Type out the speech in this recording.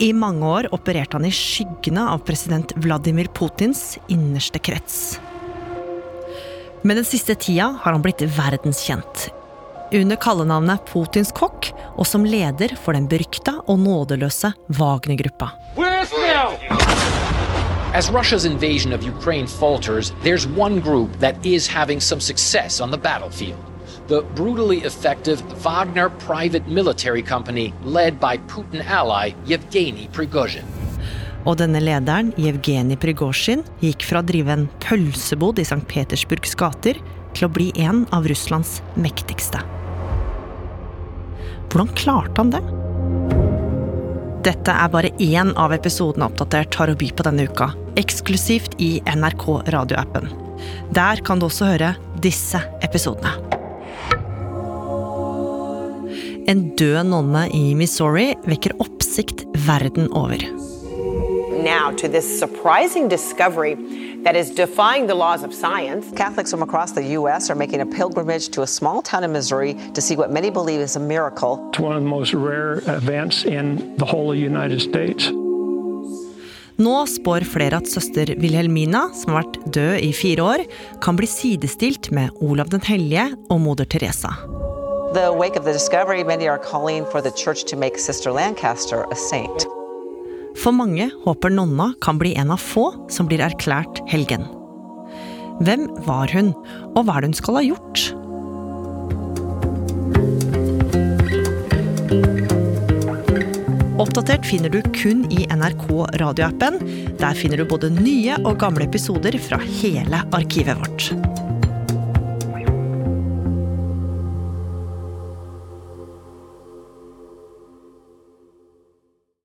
I mange år opererte han i skyggene av president Vladimir Putins innerste krets. Men den siste tida har han blitt verdenskjent. Under kallenavnet Putins kokk, og som leder for den berykta og nådeløse Wagner-gruppa. As Russia's invasion of Ukraine falters, there's one group that is having some success on the battlefield. The brutally effective Wagner private military company led by Putin ally Yevgeny Prigozhin. Og denne lederen, Jevgenij Prigozjin, gikk fra å drive en pølsebod i St. Petersburgs gater til å bli en av Russlands mektigste. Hvordan klarte han det? Dette er bare én av episodene Oppdatert har å by på denne uka, eksklusivt i NRK radioappen. Der kan du også høre disse episodene. En død nonne i Missouri vekker oppsikt verden over. now to this surprising discovery that is defying the laws of science. Catholics from across the U.S. are making a pilgrimage to a small town in Missouri to see what many believe is a miracle. It's one of the most rare events in the whole of the United States. Nå spår flere at søster Wilhelmina, som har vært død i fire år, kan bli sidestilt med Olav den hellige og moder Teresa. The wake of the discovery, many are calling for the church to make Sister Lancaster a saint. For mange håper nonna kan bli en av få som blir erklært helgen. Hvem var hun, og hva er det hun skal ha gjort? Oppdatert finner du kun i NRK radioappen. Der finner du både nye og gamle episoder fra hele arkivet vårt.